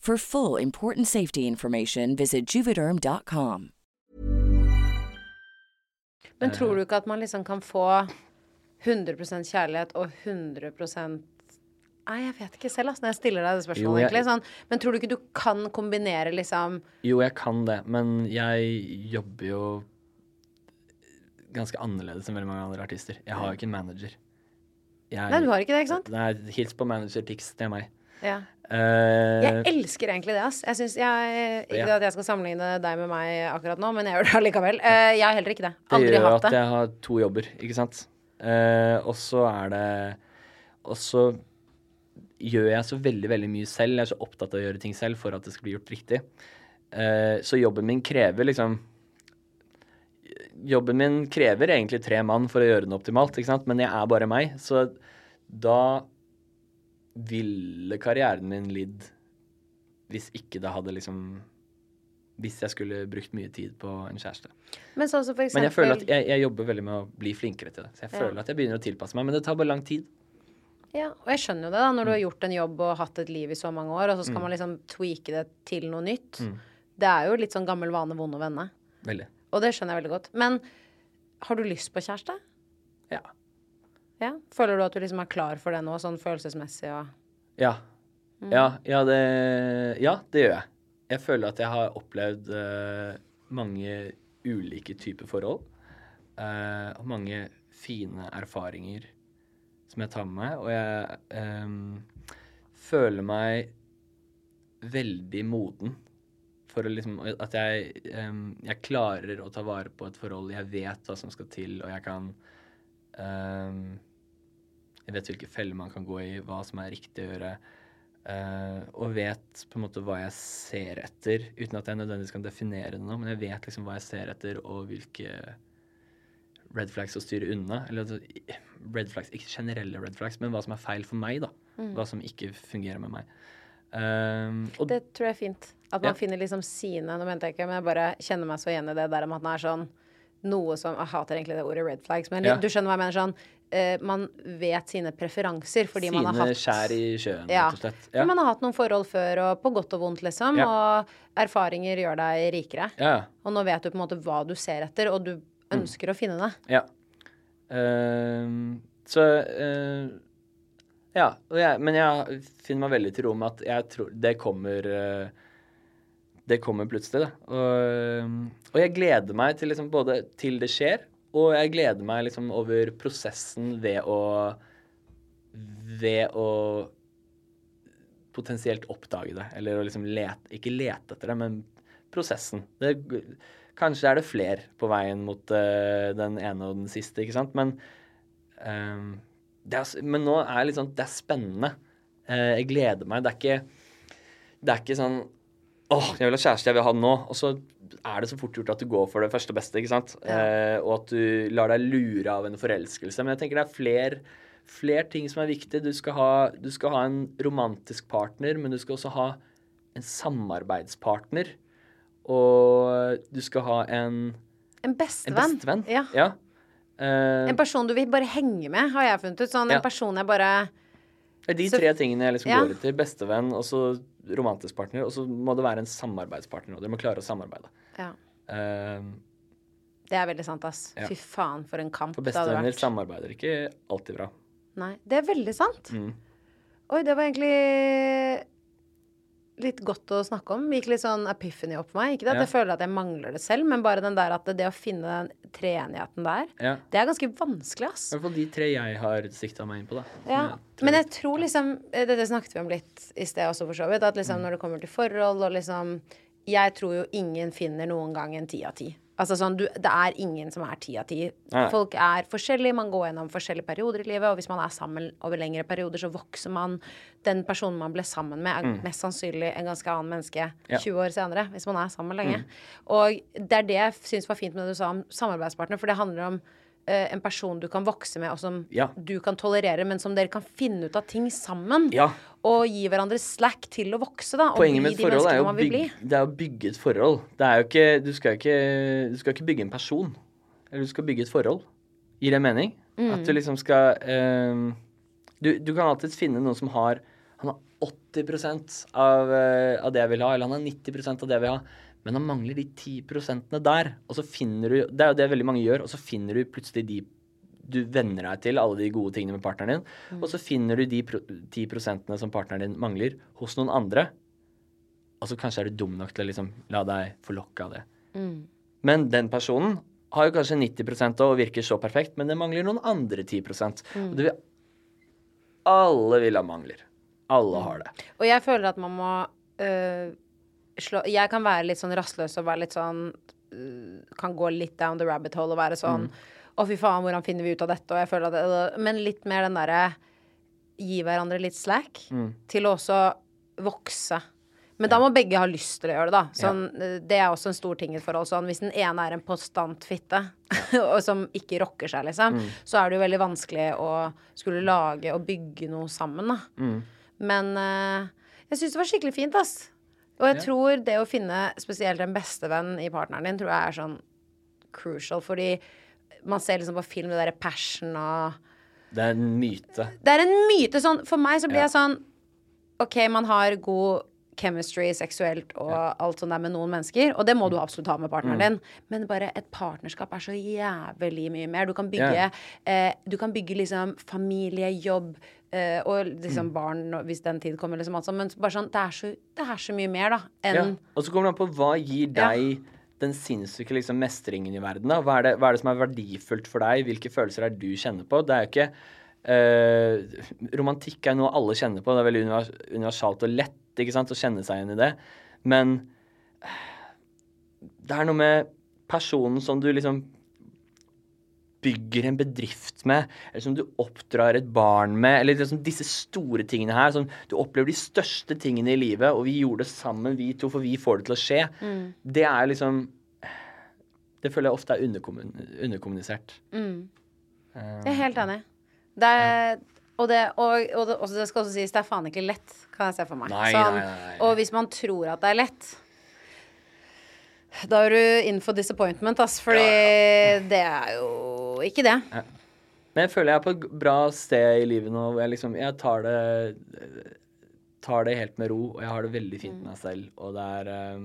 Speaker 4: For full important safety information, visit juvederm.com.
Speaker 2: Men tror du ikke at man liksom kan få 100% kjærlighet og 100% Nei, jeg vet ikke selv, altså, når jeg stiller deg det spørsmålet,
Speaker 3: Jo, jeg-
Speaker 2: egentlig. Sånn, men tror du ikke du kan kombinere liksom
Speaker 3: Jo, jeg kan det, men jeg jobber jo ganske annerledes enn veldig mange andre artister. Jeg har jo ikke en manager. Jeg,
Speaker 2: Nei, du har ikke det, ikke sant?
Speaker 3: Nei, hils på manager Tix, det er meg.
Speaker 2: Ja.
Speaker 3: Eh,
Speaker 2: Jeg elsker egentlig det, ass. Jeg synes jeg, ikke
Speaker 3: Ja.
Speaker 2: at jeg skal sammenligne deg med meg akkurat nå, men jeg gjør det allikevel. Uh, jeg har heller ikke det.
Speaker 3: det
Speaker 2: Det
Speaker 3: gjør at
Speaker 2: det.
Speaker 3: jeg har to jobber, ikke sant. Uh, og så er det Og så gjør jeg så veldig, veldig mye selv. Jeg er så opptatt av å gjøre ting selv for at det skal bli gjort riktig. Så jobben min krever liksom Jobben min krever egentlig tre mann for å gjøre den optimalt, ikke sant? men jeg er bare meg. Så da ville karrieren min lidd hvis ikke det hadde liksom Hvis jeg skulle brukt mye tid på en kjæreste.
Speaker 2: Men så, for eksempel
Speaker 3: Men jeg føler at jeg, jeg jobber veldig med å bli flinkere til det. Så jeg
Speaker 2: Ja.
Speaker 3: føler at jeg begynner å tilpasse meg, men det tar bare lang tid.
Speaker 2: Ja, og jeg skjønner jo det, da, når
Speaker 3: Mm.
Speaker 2: du har gjort en jobb og hatt et liv i så mange år, og så skal man liksom tweake det til noe nytt.
Speaker 3: Mm.
Speaker 2: Det er jo litt sånn gammel vane, vond å vende.
Speaker 3: Veldig.
Speaker 2: Og det skjønner jeg veldig godt. Men har du lyst på kjæreste?
Speaker 3: Ja.
Speaker 2: Ja? Føler du at du liksom er klar for det nå, sånn følelsesmessig og
Speaker 3: Ja.
Speaker 2: Mm.
Speaker 3: Ja, ja, det, ja, det gjør jeg. Jeg føler at jeg har opplevd uh, mange ulike typer forhold. Uh, og mange fine erfaringer som jeg tar med meg. Og jeg um, føler meg veldig moden for å liksom At jeg, um, jeg klarer å ta vare på et forhold. Jeg vet hva som skal til, og jeg kan em, Jeg vet hvilke feller man kan gå i, hva som er riktig å gjøre. Uh, og vet på en måte hva jeg ser etter, uten at jeg nødvendigvis kan definere det nå. Men jeg vet liksom hva jeg ser etter, og hvilke red flags å styre unna. Eller altså, red flags, ikke generelle red flags, men hva som er feil for meg, da.
Speaker 2: Mm.
Speaker 3: Hva som ikke fungerer med meg. Um,
Speaker 2: Det tror jeg er fint. At man
Speaker 3: Ja.
Speaker 2: finner liksom sine Nå mente jeg ikke, men jeg bare kjenner meg så igjen i det der om at den er sånn noe som Jeg hater egentlig det ordet red flags, men
Speaker 3: Ja.
Speaker 2: du skjønner hva jeg mener sånn eh, Man vet sine preferanser fordi man har
Speaker 3: Sine
Speaker 2: hatt
Speaker 3: skjær i sjøen,
Speaker 2: ja.
Speaker 3: rett og slett.
Speaker 2: Ja. Man har hatt noen forhold før, og på godt og vondt, liksom.
Speaker 3: Ja.
Speaker 2: Og erfaringer gjør deg rikere.
Speaker 3: Ja.
Speaker 2: Og nå vet du på en måte hva du ser etter, og du ønsker å finne det.
Speaker 3: Ja. Uh, så uh, Ja. Jeg, men jeg finner meg veldig til ro med at jeg tror det kommer uh, Det kommer plutselig, da. Og, og jeg gleder meg til liksom både til det skjer, og jeg gleder meg liksom over prosessen ved å Ved å potensielt oppdage det. Eller å liksom lete Ikke lete etter det, men prosessen. Det, kanskje er det fler på veien mot uh, den ene og den siste, ikke sant? Men, um, det er, men nå er det sånn Det er spennende. Uh, jeg gleder meg. Det er ikke, det er ikke sånn Åh, jeg vil ha kjæreste, jeg vil ha den nå. Og så er det så fort gjort at du går for det første og beste, ikke sant? Eh, og at du lar deg lure av en forelskelse. Men jeg tenker det er flere fler ting som er viktig. Du skal, ha, du skal ha en romantisk partner, men du skal også ha en samarbeidspartner. Og du skal ha en,
Speaker 2: En
Speaker 3: en
Speaker 2: bestevenn.
Speaker 3: bestevenn.
Speaker 2: Ja.
Speaker 3: Ja. Eh,
Speaker 2: En person du vil bare henge med, har jeg funnet ut. Sånn
Speaker 3: Ja.
Speaker 2: en person jeg bare
Speaker 3: Det er de tre tingene jeg liksom
Speaker 2: Ja.
Speaker 3: går etter. Bestevenn, og så romantisk partner, og så må det være en samarbeidspartner. Og dere må klare å samarbeide.
Speaker 2: Ja.
Speaker 3: Uh,
Speaker 2: Det er veldig sant, ass.
Speaker 3: Ja.
Speaker 2: Fy faen, for en kamp
Speaker 3: for
Speaker 2: det hadde vært.
Speaker 3: bestevenner samarbeider ikke alltid bra.
Speaker 2: Nei, det er veldig sant.
Speaker 3: Mm.
Speaker 2: Oi, det var egentlig litt godt å snakke om. Gikk litt sånn epiphany opp meg. Ikke det at
Speaker 3: Ja.
Speaker 2: jeg føler at jeg mangler det selv, men bare den der at det, å finne den treenigheten der,
Speaker 3: Ja.
Speaker 2: det er ganske vanskelig, ass.
Speaker 3: I hvert fall de tre jeg har sikta meg inn på, da.
Speaker 2: Ja,
Speaker 3: jeg
Speaker 2: men jeg tror liksom eh, Dette snakket vi om litt i sted også, for så vidt. At liksom
Speaker 3: Mm.
Speaker 2: når det kommer til forhold og liksom Jeg tror jo ingen finner noen gang en ti av ti. Altså sånn, du, Det er ingen som er ti av ti. Folk er forskjellige, man går gjennom forskjellige perioder i livet. Og hvis man er sammen over lengre perioder, så vokser man. Den personen man ble sammen med, er
Speaker 3: Mm.
Speaker 2: mest sannsynlig en ganske annen menneske
Speaker 3: Ja.
Speaker 2: 20 år senere. Hvis man er sammen lenge.
Speaker 3: Mm.
Speaker 2: Og det er det jeg syns var fint med det du sa om samarbeidspartner, for det handler om en person du kan vokse med, og som
Speaker 3: Ja.
Speaker 2: du kan tolerere, men som dere kan finne ut av ting sammen.
Speaker 3: Ja.
Speaker 2: Og gi hverandre slack til å vokse, da.
Speaker 3: Poenget med et forhold er jo bygge, det er å bygge et forhold. Det er jo ikke du, skal ikke du skal ikke bygge en person. Eller du skal bygge et forhold. Gir det mening?
Speaker 2: Mm.
Speaker 3: At du liksom skal um, du, du kan alltids finne noen som har Han har 80 av, uh, av det jeg vil ha, eller han har 90% av det jeg vil ha. Men han mangler de 10 der. Og så finner du Det er jo det veldig mange gjør. Og så finner du plutselig de du venner deg til alle de gode tingene med partneren din, og så finner du de pro 10 prosentene som partneren din mangler, hos noen andre. Og så kanskje er du dum nok til å liksom la deg forlokke av det.
Speaker 2: Mm.
Speaker 3: Men den personen har jo kanskje 90% og virker så perfekt, men det mangler noen andre 10
Speaker 2: Mm.
Speaker 3: Og vil Alle vil ha mangler. Alle har det.
Speaker 2: Og jeg føler at man må øh, slå Jeg kan være litt sånn rastløs og være litt sånn øh, Kan gå litt down the rabbit hole og være sånn
Speaker 3: Mm.
Speaker 2: Å, fy faen, hvordan finner vi ut av dette? Og jeg føler at det, Men litt mer den derre Gi hverandre litt slack
Speaker 3: Mm.
Speaker 2: til å også vokse. Men da må begge ha lyst til å gjøre det, da. Sånn, ja. Det er også en stor ting i et forhold. Sånn, hvis den ene er en postant fitte, og som ikke rocker seg, liksom,
Speaker 3: Mm.
Speaker 2: så er det jo veldig vanskelig å skulle lage og bygge noe sammen, da.
Speaker 3: Mm.
Speaker 2: Men uh, jeg syns det var skikkelig fint, ass. Og jeg
Speaker 3: Ja.
Speaker 2: tror det å finne spesielt en bestevenn i partneren din, tror jeg er sånn crucial, fordi man ser liksom på film det derre passion og
Speaker 3: Det er en myte.
Speaker 2: Det er en myte sånn For meg så blir
Speaker 3: Ja.
Speaker 2: jeg sånn OK, man har god chemistry seksuelt og alt sånt der med noen mennesker, og det må du absolutt ha med partneren
Speaker 3: Mm.
Speaker 2: din, men bare et partnerskap er så jævlig mye mer. Du kan bygge,
Speaker 3: Ja.
Speaker 2: eh, du kan bygge liksom familie, jobb eh, og liksom
Speaker 3: Mm.
Speaker 2: barn hvis den tid kommer, liksom alt sånt, men bare sånn, det er så, det er så mye mer, da, enn
Speaker 3: Ja. Og så kommer det an på hva gir deg den sinnssyke liksom, mestringen i verden. Da? Hva, er det, hva er det som er verdifullt for deg? Hvilke følelser er det du kjenner på? Det er jo ikke uh, Romantikk er noe alle kjenner på. Det er veldig univers universalt og lett ikke sant, å kjenne seg igjen i det. Men det er noe med personen som du liksom bygger en bedrift med, eller som du oppdrar et barn med, eller liksom disse store tingene her. Som du opplever de største tingene i livet, og vi gjorde det sammen, vi to, for vi får det til å skje.
Speaker 2: Mm.
Speaker 3: Det er liksom Det føler jeg ofte er underkommun underkommunisert.
Speaker 2: Mm.
Speaker 3: Eh,
Speaker 2: Jeg er helt enig. Det er, og, det, og, og det, også, det skal også sies, det er faen ikke lett, kan jeg se for meg.
Speaker 3: Nei,
Speaker 2: Sånn,
Speaker 3: nei, nei.
Speaker 2: Og hvis man tror at det er lett, da er du in for disappointment, ass. Fordi det er jo ikke det.
Speaker 3: Men jeg føler jeg er på et bra sted i livet nå jeg liksom Jeg tar det Tar det helt med ro, og jeg har det veldig fint med meg selv. Og det er um,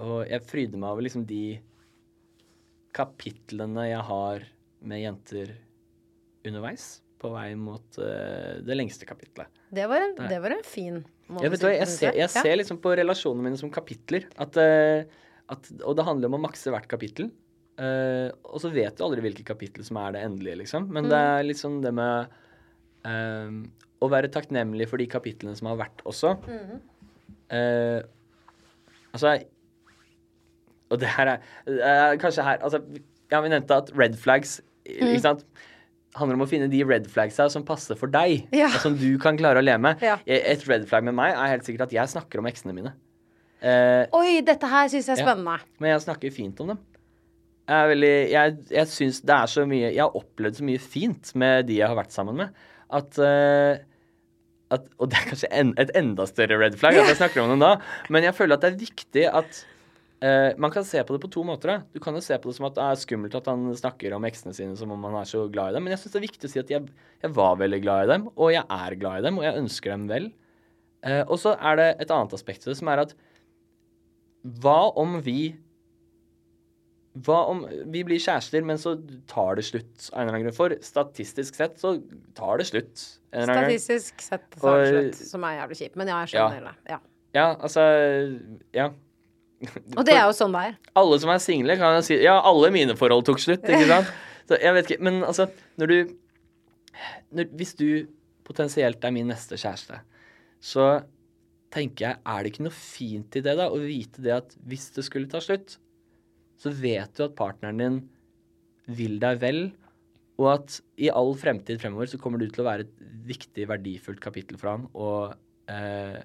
Speaker 3: Og jeg fryder meg over liksom de kapitlene jeg har med jenter underveis. På vei mot uh, det lengste kapitlet.
Speaker 2: Det var en, det var en fin måte
Speaker 3: vet du jeg, ser, jeg ser liksom på relasjonene mine som kapitler. At, uh, at, og det handler om å makse hvert kapittel. Eh, og så vet du aldri hvilket kapittel som er det endelige, liksom. Men det er litt sånn det med uh, å være takknemlig for de kapitlene som har vært også. Eh, altså Og det her er Kanskje her Altså, ja, vi nevnte at red flags, ikke sant handler om å finne de red flagsa som passer for deg,
Speaker 2: Ja.
Speaker 3: og som du kan klare å leve med.
Speaker 2: Ja.
Speaker 3: Et red flag med meg er helt sikkert at jeg snakker om eksene mine. Eh,
Speaker 2: Oi, dette her syns jeg er
Speaker 3: Ja.
Speaker 2: spennende.
Speaker 3: men jeg snakker fint om dem. Jeg er Jeg, jeg syns det er så mye Jeg har opplevd så mye fint med de jeg har vært sammen med, at eh, at, og det er kanskje en, et enda større red flag at jeg snakker om dem da, men jeg føler at det er viktig at uh, Man kan se på det på to måter. Da. Du kan jo se på det som at det er skummelt at han snakker om eksene sine som om han er så glad i dem, men jeg syns det er viktig å si at jeg, jeg var veldig glad i dem, og jeg er glad i dem, og jeg ønsker dem vel. Uh, og så er det et annet aspekt ved det, som er at hva om vi hva om vi blir kjærester, men så tar det slutt av en eller annen grunn? For statistisk sett så tar det slutt en eller annen.
Speaker 2: Statistisk sett tar det slutt, som er jævlig kjipt. Men ja, jeg skjønner det. Ja.
Speaker 3: Ja, altså Ja.
Speaker 2: Og det er jo sånn det er.
Speaker 3: Alle som er single, kan jo si Ja, alle mine forhold tok slutt, ikke sant? Så jeg vet ikke Men altså, når du når, Hvis du potensielt er min neste kjæreste, så tenker jeg Er det ikke noe fint i det, da? Å vite det at hvis det skulle ta slutt, så vet du at partneren din vil deg vel, og at i all fremtid fremover så kommer du til å være et viktig, verdifullt kapittel for han, og eh,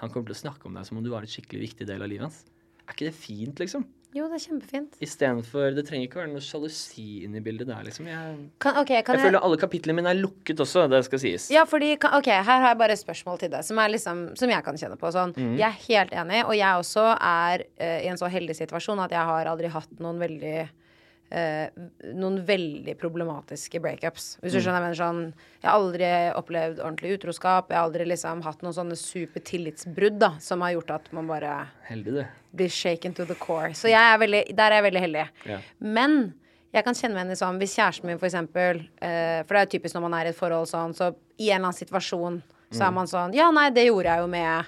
Speaker 3: han kommer til å snakke om deg som om du var en skikkelig viktig del av livet hans. Er ikke det fint, liksom?
Speaker 2: Jo, det er kjempefint.
Speaker 3: Istedenfor Det trenger ikke være noe sjalusi inni bildet der, liksom. Jeg,
Speaker 2: Kan, okay, kan
Speaker 3: jeg føler alle kapitlene mine er lukket også, det skal sies.
Speaker 2: Ja, fordi, ok, Her har jeg bare et spørsmål til deg som, liksom, som jeg kan kjenne på. Sånn.
Speaker 3: Mm.
Speaker 2: Jeg er helt enig, og jeg også er uh, i en så heldig situasjon at jeg har aldri hatt noen veldig eh, noen veldig problematiske breakups. Hvis du
Speaker 3: Mm.
Speaker 2: skjønner jeg mener sånn Jeg har aldri opplevd ordentlig utroskap. Jeg har aldri liksom hatt noen sånne super tillitsbrudd da som har gjort at man bare
Speaker 3: Heldig, du.
Speaker 2: blir shaken to the core. Så er veldig, der er jeg veldig heldig.
Speaker 3: Ja.
Speaker 2: Men jeg kan kjenne meg igjen i sånn hvis kjæresten min for eksempel eh, For det er jo typisk når man er i et forhold sånn, så i en eller annen situasjon så er
Speaker 3: Mm.
Speaker 2: man sånn Ja, nei, det gjorde jeg jo med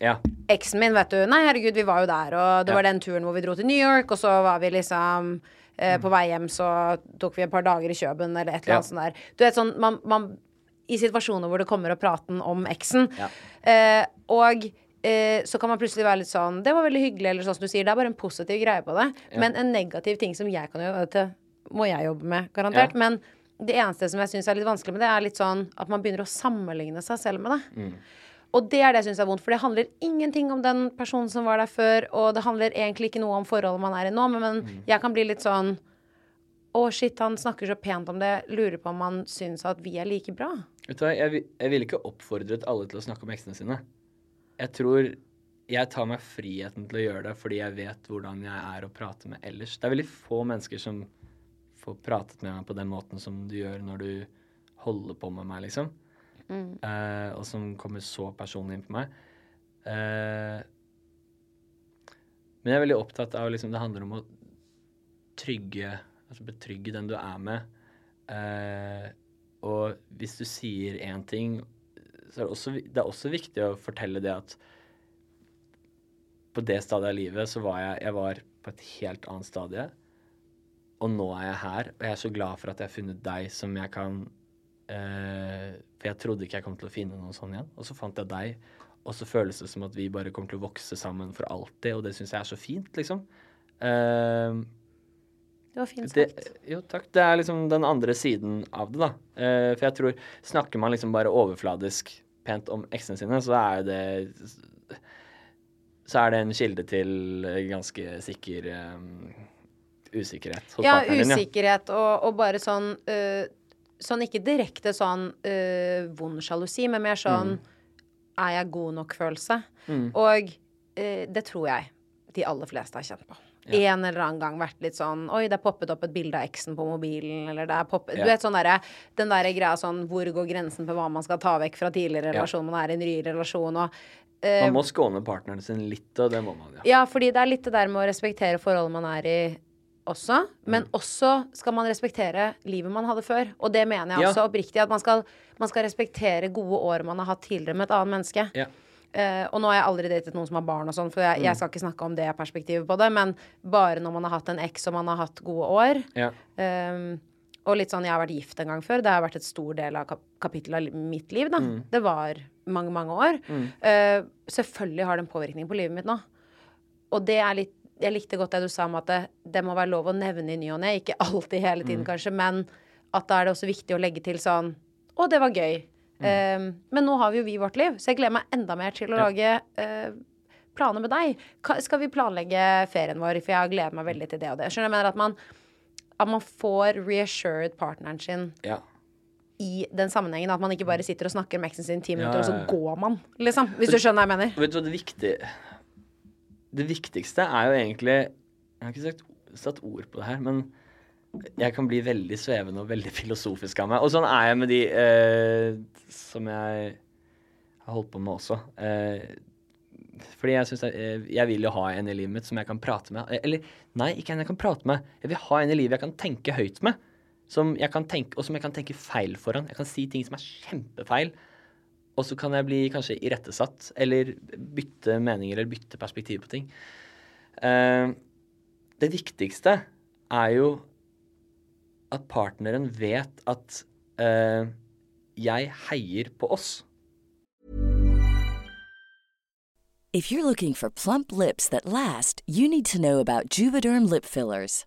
Speaker 3: Ja.
Speaker 2: eksen min, vet du. Nei, herregud, vi var jo der, og det
Speaker 3: Ja.
Speaker 2: var den turen hvor vi dro til New York, og så var vi liksom eh,
Speaker 3: Mm.
Speaker 2: På vei hjem så tok vi et par dager i Kjøben, eller et eller
Speaker 3: Ja.
Speaker 2: annet sånt der. Du vet sånn, man, man I situasjoner hvor det kommer opp praten om eksen,
Speaker 3: Ja.
Speaker 2: eh, og eh, så kan man plutselig være litt sånn Det var veldig hyggelig, eller sånn som du sier. Det er bare en positiv greie på det.
Speaker 3: Ja.
Speaker 2: Men en negativ ting som jeg kan gjøre, dette må jeg jobbe med, garantert.
Speaker 3: Ja.
Speaker 2: Men det eneste som jeg syns er litt vanskelig med det, er litt sånn at man begynner å sammenligne seg selv med det.
Speaker 3: Mm.
Speaker 2: Og det er det jeg syns er vondt, for det handler ingenting om den personen som var der før, og det handler egentlig ikke noe om forholdet man er i nå, men,
Speaker 3: Mm.
Speaker 2: jeg kan bli litt sånn Å, shit, han snakker så pent om det. Lurer på om han syns at vi er like bra.
Speaker 3: Vet du hva, jeg, jeg ville ikke oppfordret alle til å snakke om eksene sine. Jeg tror jeg tar meg friheten til å gjøre det fordi jeg vet hvordan jeg er å prate med ellers. Det er veldig få mennesker som får pratet med meg på den måten som du gjør når du holder på med meg, liksom. Eh, og som kommer så personlig inn på meg. Eh, men jeg er veldig opptatt av liksom, Det handler om å trygge Altså betrygge den du er med. Eh, og hvis du sier én ting, så er det, også, det er også viktig å fortelle det at på det stadiet av livet så var jeg, jeg var på et helt annet stadie. Og nå er jeg her, og jeg er så glad for at jeg har funnet deg som jeg kan For jeg trodde ikke jeg kom til å finne noen sånn igjen. Og så fant jeg deg, og så føles det som at vi bare kommer til å vokse sammen for alltid, og det syns jeg er så fint, liksom. Eh,
Speaker 2: Det var fint
Speaker 3: Det,
Speaker 2: sagt.
Speaker 3: jo, takk. Det er liksom den andre siden av det, da. Eh, for jeg tror Snakker man liksom bare overfladisk pent om eksene sine, så er det Så er det en kilde til ganske sikker um, usikkerhet hos
Speaker 2: Ja,
Speaker 3: partneren din.
Speaker 2: usikkerhet og, og bare sånn øh, Sånn ikke direkte sånn øh, vond sjalusi, men mer sånn Er jeg god nok-følelse.
Speaker 3: Mm.
Speaker 2: Og øh, det tror jeg de aller fleste har kjent på. En eller annen gang vært litt sånn Oi, det er poppet opp et bilde av eksen på mobilen, eller det er poppet
Speaker 3: Ja.
Speaker 2: Du vet sånn derre Den derre greia sånn Hvor går grensen på hva man skal ta vekk fra tidligere
Speaker 3: Ja.
Speaker 2: Man er i en ny relasjon, og øh,
Speaker 3: Man må skåne partneren sin litt, og det må man, ja.
Speaker 2: ja, fordi det er litt det der med å respektere forholdet man er i også. Men
Speaker 3: Mm.
Speaker 2: også skal man respektere livet man hadde før. Og det mener jeg
Speaker 3: Ja.
Speaker 2: også oppriktig. At man skal, man skal respektere gode år man har hatt tidligere med et annet menneske.
Speaker 3: Ja.
Speaker 2: Uh, og nå har jeg aldri datet noen som har barn og sånn, for jeg,
Speaker 3: Mm.
Speaker 2: jeg skal ikke snakke om det perspektivet på det. Men bare når man har hatt en eks og man har hatt gode år.
Speaker 3: ja.
Speaker 2: Um, og litt sånn, jeg har vært gift en gang før. Det har vært et stor del av kap kapittelet av mitt liv, da.
Speaker 3: Mm.
Speaker 2: Det var mange, mange år. Uh, selvfølgelig har det en påvirkning på livet mitt nå. Og det er litt Jeg likte godt det du sa om at det, det må være lov å nevne i ny og ne. Ikke alltid hele
Speaker 3: Mm.
Speaker 2: tiden, kanskje, men at da er det også viktig å legge til sånn Å, det var gøy. Um, men nå har vi jo vi vårt liv, så jeg gleder meg enda mer til å
Speaker 3: Mm. Ja.
Speaker 2: lage uh, planer med deg. Ka skal vi planlegge ferien vår? For jeg gleder meg veldig til det og det. Skjønner? Jeg mener at man at man får reassured partneren sin
Speaker 3: ja.
Speaker 2: i den sammenhengen. At man ikke bare sitter og snakker med eksen sin i ti minutter,
Speaker 3: Ja,
Speaker 2: og så
Speaker 3: ja, ja.
Speaker 2: går man, liksom. Hvis du skjønner hva jeg mener.
Speaker 3: Vet du hva det viktige Det viktigste er jo egentlig Jeg har ikke sagt, satt ord på det her, men jeg kan bli veldig svevende og veldig filosofisk av meg. Og sånn er jeg med de eh, som jeg har holdt på med også. Eh, fordi jeg syns jeg, jeg vil jo ha en i livet mitt som jeg kan prate med. Eller nei, ikke en jeg kan prate med. Jeg vil ha en i livet jeg kan tenke høyt med. Som jeg kan tenke, og som jeg kan tenke feil foran. Jeg kan si ting som er kjempefeil. Og så kan jeg bli kanskje irettesatt, eller bytte meninger eller bytte perspektiv på ting. Eh, det viktigste er jo at partneren vet at eh, jeg heier på oss.
Speaker 4: If you're looking for plump lips that last, you need to know about Juvederm lip fillers.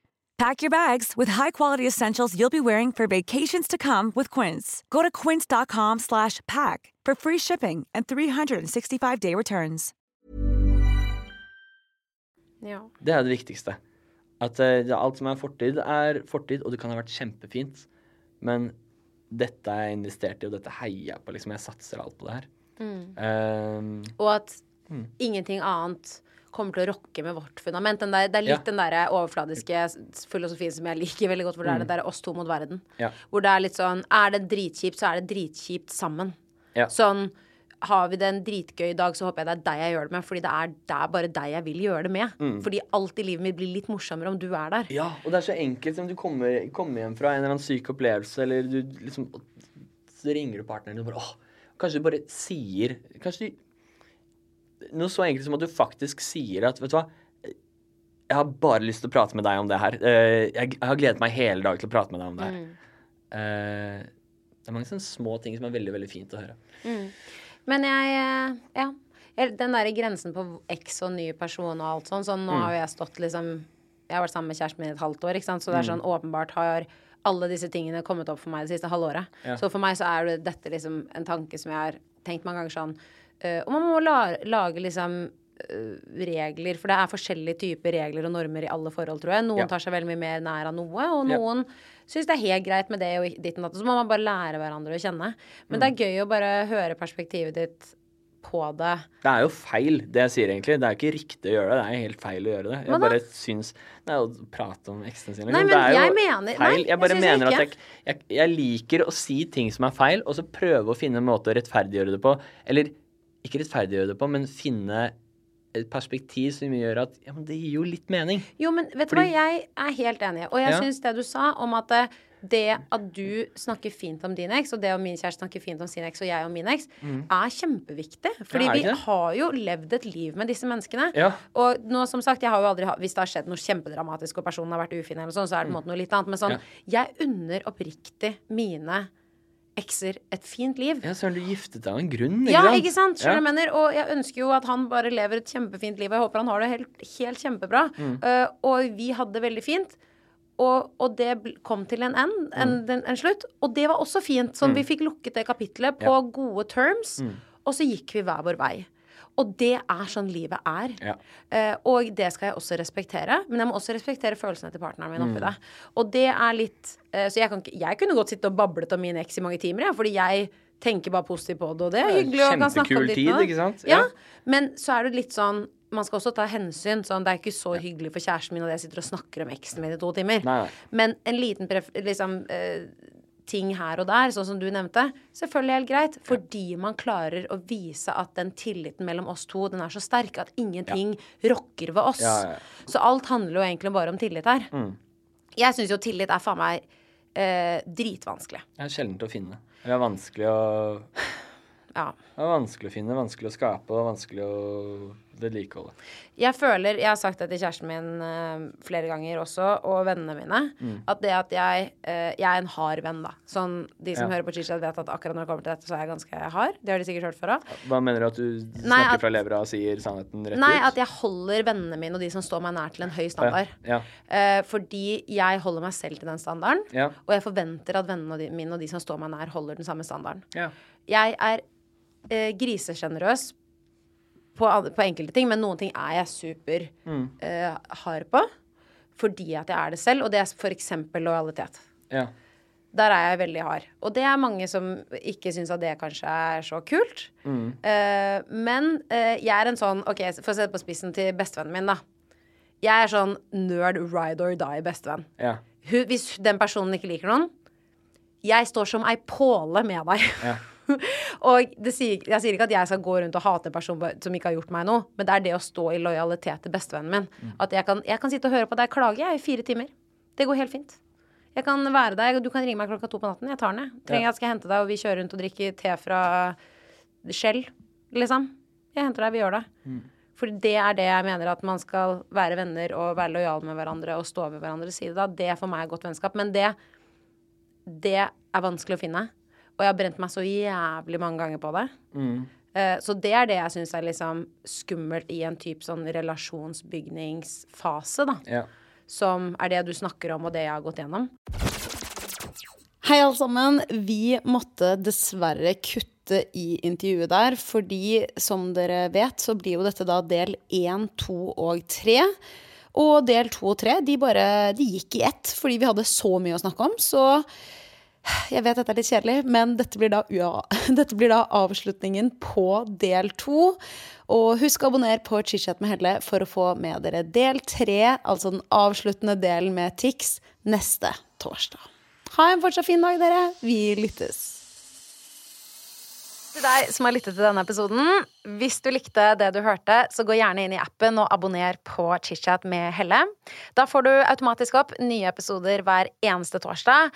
Speaker 5: Pack your bags with high-quality essentials you'll be wearing for vacations to come with Quince. Go to quince.com slash pack for free shipping and 365-day returns.
Speaker 2: Ja.
Speaker 3: Det er det viktigste. At eh, alt som er fortid, er fortid, og det kan ha vært kjempefint. Men dette er jeg investert i, og dette heier jeg på. Liksom, jeg satser alt på det her. Eh,
Speaker 2: Og at
Speaker 3: Mm.
Speaker 2: ingenting annet kommer til å rokke med vårt fundament. Der, det er litt
Speaker 3: Ja.
Speaker 2: den der overfladiske filosofien som jeg liker veldig godt, hvor det er det der oss to mot verden.
Speaker 3: Ja.
Speaker 2: Hvor det er litt sånn Er det dritkjipt, så er det dritkjipt sammen.
Speaker 3: Ja.
Speaker 2: Sånn har vi det en dritgøy dag, så håper jeg det er deg jeg gjør det med. Fordi det er, det er bare deg jeg vil gjøre det med.
Speaker 3: Mm.
Speaker 2: Fordi alt i livet mitt blir litt morsommere om du er der.
Speaker 3: Ja, og det er så enkelt som du kommer, kommer hjem fra en eller annen syk opplevelse, eller du liksom Så ringer du partneren din og bare åh, Kanskje du bare sier Kanskje du Noe så enkelt som at du faktisk sier at Vet du hva, jeg har bare lyst til å prate med deg om det her. Eh, Jeg, har gledet meg hele dag til å prate med deg om det her. Mm. Det er mange sånne små ting som er veldig, veldig fint å høre.
Speaker 2: Mm. Men jeg eh, Ja. Den derre grensen på eks og ny person og alt sånn, sånn nå
Speaker 3: Mm.
Speaker 2: har jo jeg stått liksom Jeg har vært sammen med kjæresten min i et halvt år, ikke sant, så det er
Speaker 3: Mm.
Speaker 2: sånn åpenbart har alle disse tingene kommet opp for meg det siste halvåret.
Speaker 3: Ja.
Speaker 2: Så for meg så er det dette liksom en tanke som jeg har tenkt mange ganger sånn eh, Og man må la, lage liksom eh, regler, for det er forskjellige typer regler og normer i alle forhold, tror jeg. Noen
Speaker 3: Ja.
Speaker 2: tar seg veldig mye mer nær av noe, og
Speaker 3: Ja.
Speaker 2: noen syns det er helt greit med det og ditt og datt. Så må man bare lære hverandre å kjenne. Men
Speaker 3: Mm.
Speaker 2: det er gøy å bare høre perspektivet ditt på det.
Speaker 3: Det er jo feil, det jeg sier egentlig. Det er ikke riktig å gjøre det. Det er helt feil å gjøre det. Jeg
Speaker 2: Hva
Speaker 3: bare syns jo å prate om eksene sine.
Speaker 2: Nei,
Speaker 3: liksom.
Speaker 2: men
Speaker 3: det er
Speaker 2: jeg
Speaker 3: jo
Speaker 2: mener-
Speaker 3: feil.
Speaker 2: nei,
Speaker 3: jeg bare
Speaker 2: jeg
Speaker 3: mener at jeg, jeg, jeg liker å si ting som er feil, og så prøve å finne en måte å rettferdiggjøre det på. Eller ikke rettferdiggjøre det på, men finne et perspektiv som gjør at ja, men det gir jo litt mening.
Speaker 2: Jo, men vet du
Speaker 3: Fordi-
Speaker 2: hva, jeg er helt enig. Og jeg
Speaker 3: Ja.
Speaker 2: syns det du sa om at eh, det at du snakker fint om din eks, og det om min kjæreste snakker fint om sin eks, og jeg om min eks,
Speaker 3: Mm.
Speaker 2: er kjempeviktig. Fordi
Speaker 3: Ja, er
Speaker 2: vi har jo levd et liv med disse menneskene.
Speaker 3: Ja.
Speaker 2: Og nå, som sagt, jeg har jo aldri Hvis det har skjedd noe kjempedramatisk og personen har vært ufin, eller sånn, så er det på en måte noe litt annet. Men sånn, jeg unner oppriktig mine ekser et fint liv.
Speaker 3: Ja, Søren, du giftet deg av en grunn, ikke
Speaker 2: Ja,
Speaker 3: sant?
Speaker 2: ikke sant? Skjønner
Speaker 3: Ja.
Speaker 2: jeg mener? Og jeg ønsker jo at han bare lever et kjempefint liv, og jeg håper han har det helt, helt kjempebra.
Speaker 3: Mm.
Speaker 2: Uh, og vi hadde det veldig fint. Og, og det kom til en end, en, en, en slutt. Og det var også fint. Sånn,
Speaker 3: Mm.
Speaker 2: Vi fikk lukket det kapitlet på
Speaker 3: Ja.
Speaker 2: gode terms,
Speaker 3: Mm.
Speaker 2: og så gikk vi hver vår vei. Og det er sånn livet er.
Speaker 3: Ja.
Speaker 2: Uh, og det skal jeg også respektere. Men jeg må også respektere følelsene til partneren min oppi
Speaker 3: Mm.
Speaker 2: det. Og det er litt uh, Så jeg, kan jeg kunne godt sitte og bablet om min eks i mange timer, ja, fordi jeg tenker bare positivt på det, og det er hyggelig. Og kan snakke om ditt
Speaker 3: tid, ikke sant?
Speaker 2: Ja.
Speaker 3: Ja.
Speaker 2: Men så er det litt sånn man skal også ta hensyn. Sånn, det er ikke så hyggelig for kjæresten min at jeg sitter og snakker om eksen min i to timer.
Speaker 3: Nei.
Speaker 2: Men en liten pref liksom, eh, ting her og der, sånn som du nevnte, selvfølgelig helt greit. Fordi man klarer å vise at den tilliten mellom oss to, den er så sterk at ingenting rokker ved oss.
Speaker 3: Ja, ja, ja.
Speaker 2: Så alt handler jo egentlig bare om tillit her.
Speaker 3: Mm.
Speaker 2: Jeg syns jo tillit er faen meg eh, dritvanskelig.
Speaker 3: Det er sjeldent å finne. Det er vanskelig å
Speaker 2: Ja.
Speaker 3: Det er vanskelig å finne, vanskelig å skape og vanskelig å vedlikeholde.
Speaker 2: Jeg føler, jeg har sagt det til kjæresten min eh, flere ganger også, og vennene mine,
Speaker 3: Mm.
Speaker 2: at det at jeg eh, Jeg er en hard venn, da. Sånn, de som
Speaker 3: Ja.
Speaker 2: hører på Chichat, vet at akkurat når det kommer til dette, så er jeg ganske hard. Det har de sikkert hørt før òg.
Speaker 3: Hva mener du at du
Speaker 2: Nei,
Speaker 3: snakker
Speaker 2: at-
Speaker 3: fra levra og sier sannheten rett
Speaker 2: Nei,
Speaker 3: ut?
Speaker 2: at jeg holder vennene mine og de som står meg nær, til en høy standard.
Speaker 3: Ja.
Speaker 2: Eh, fordi jeg holder meg selv til den standarden,
Speaker 3: Ja.
Speaker 2: og jeg forventer at vennene mine og de som står meg nær, holder den samme standarden.
Speaker 3: Ja.
Speaker 2: Jeg er eh, grisesjenerøs på, på enkelte ting, men noen ting er jeg super
Speaker 3: Mm.
Speaker 2: eh, hard på. Fordi at jeg er det selv, og det er f.eks. lojalitet.
Speaker 3: Ja.
Speaker 2: Der er jeg veldig hard. Og det er mange som ikke syns at det kanskje er så kult.
Speaker 3: Mm.
Speaker 2: Eh, men eh, jeg er en sånn OK, for å sette på spissen til bestevennen min, da. Jeg er sånn nerd ride or die-bestevenn.
Speaker 3: Ja.
Speaker 2: Hvis den personen ikke liker noen Jeg står som ei påle med deg.
Speaker 3: Ja.
Speaker 2: og det sier, jeg sier ikke at jeg skal gå rundt og hate en person som ikke har gjort meg noe, men det er det å stå i lojalitet til bestevennen min.
Speaker 3: Mm.
Speaker 2: At jeg kan, jeg kan sitte og høre på deg klage jeg, i fire timer. Det går helt fint. Jeg kan være der, Du kan ringe meg klokka to på natten. Jeg tar den, jeg. Trenger jeg skal hente deg, og vi kjører rundt og drikker te fra Shell, liksom. Jeg henter deg, vi gjør det.
Speaker 3: Mm.
Speaker 2: For det er det jeg mener, at man skal være venner og være lojal med hverandre og stå ved hverandres side. Da. Det er for meg godt vennskap. Men det, det er vanskelig å finne. Og jeg har brent meg så jævlig mange ganger på det.
Speaker 3: Mm.
Speaker 2: Eh, Så det er det jeg syns er liksom skummelt i en type sånn relasjonsbygningsfase, da.
Speaker 3: Ja.
Speaker 2: Som er det du snakker om, og det jeg har gått gjennom. Hei, alle sammen. Vi måtte dessverre kutte i intervjuet der, fordi som dere vet, så blir jo dette da del én, to og tre. Og del to og tre, de bare De gikk i ett, fordi vi hadde så mye å snakke om. Så jeg vet dette er litt kjedelig, men dette blir da, ja, dette blir da avslutningen på del to. Og husk å abonnere på Chitchat med Helle for å få med dere del tre, altså den avsluttende delen med Tix, neste torsdag. Ha en fortsatt fin dag, dere. Vi lyttes. Til deg som har lyttet til denne episoden, hvis du likte det du hørte, så gå gjerne inn i appen og abonner på ChitChat med Helle. Da får du automatisk opp nye episoder hver eneste torsdag.